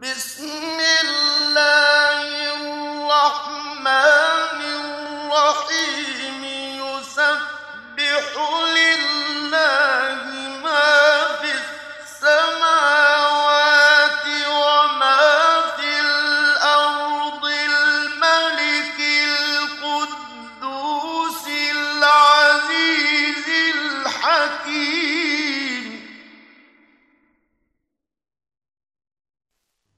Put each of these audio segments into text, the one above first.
بسم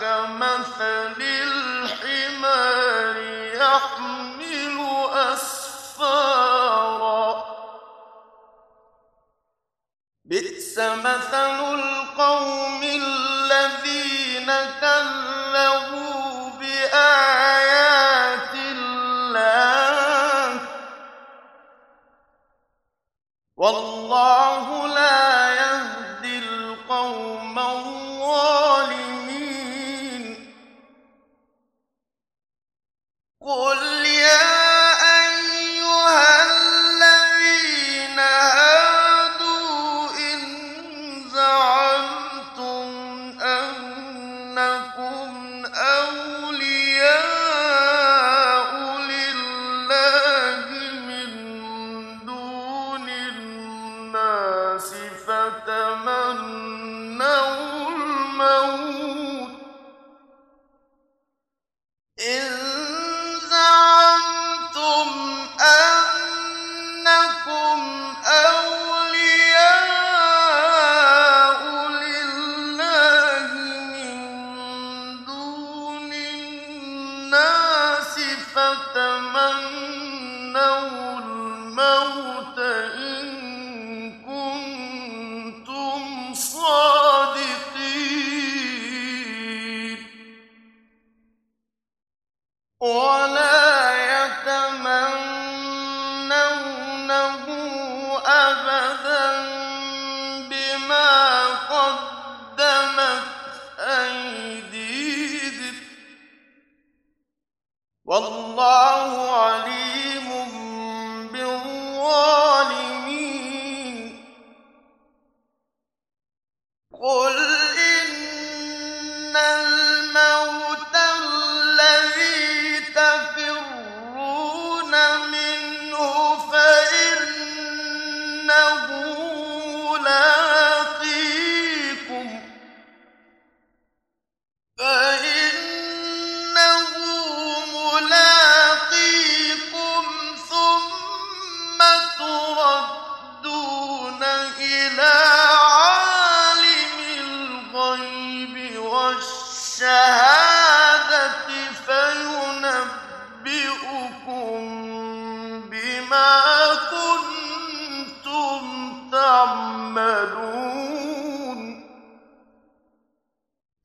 كمثل الحمار يحمل أسفارا. بئس مثل القوم الذين بآيات الله. والله لا إن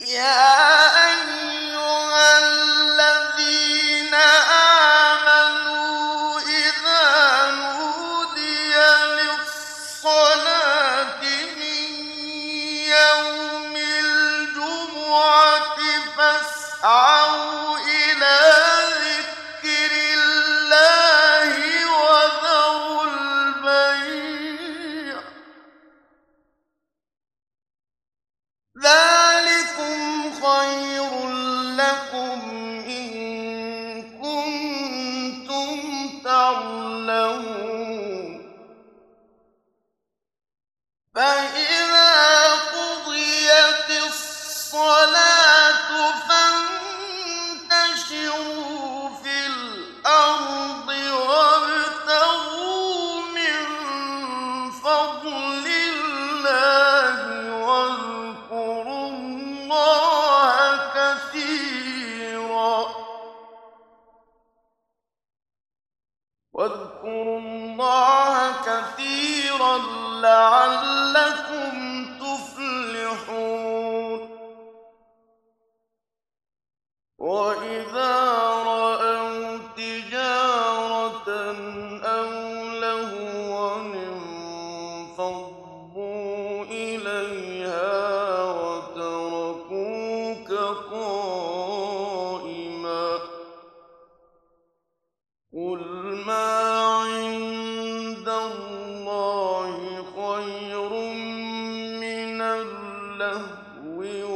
يا وَاذْكُرُوا اللَّهَ كَثِيرًا لَّعَلَّكُمْ تُفْلِحُونَ. انفَضُّوا إِلَيْهَا وَتَرَكُوكَ قَائِمًا ۚ اللَّهْوِ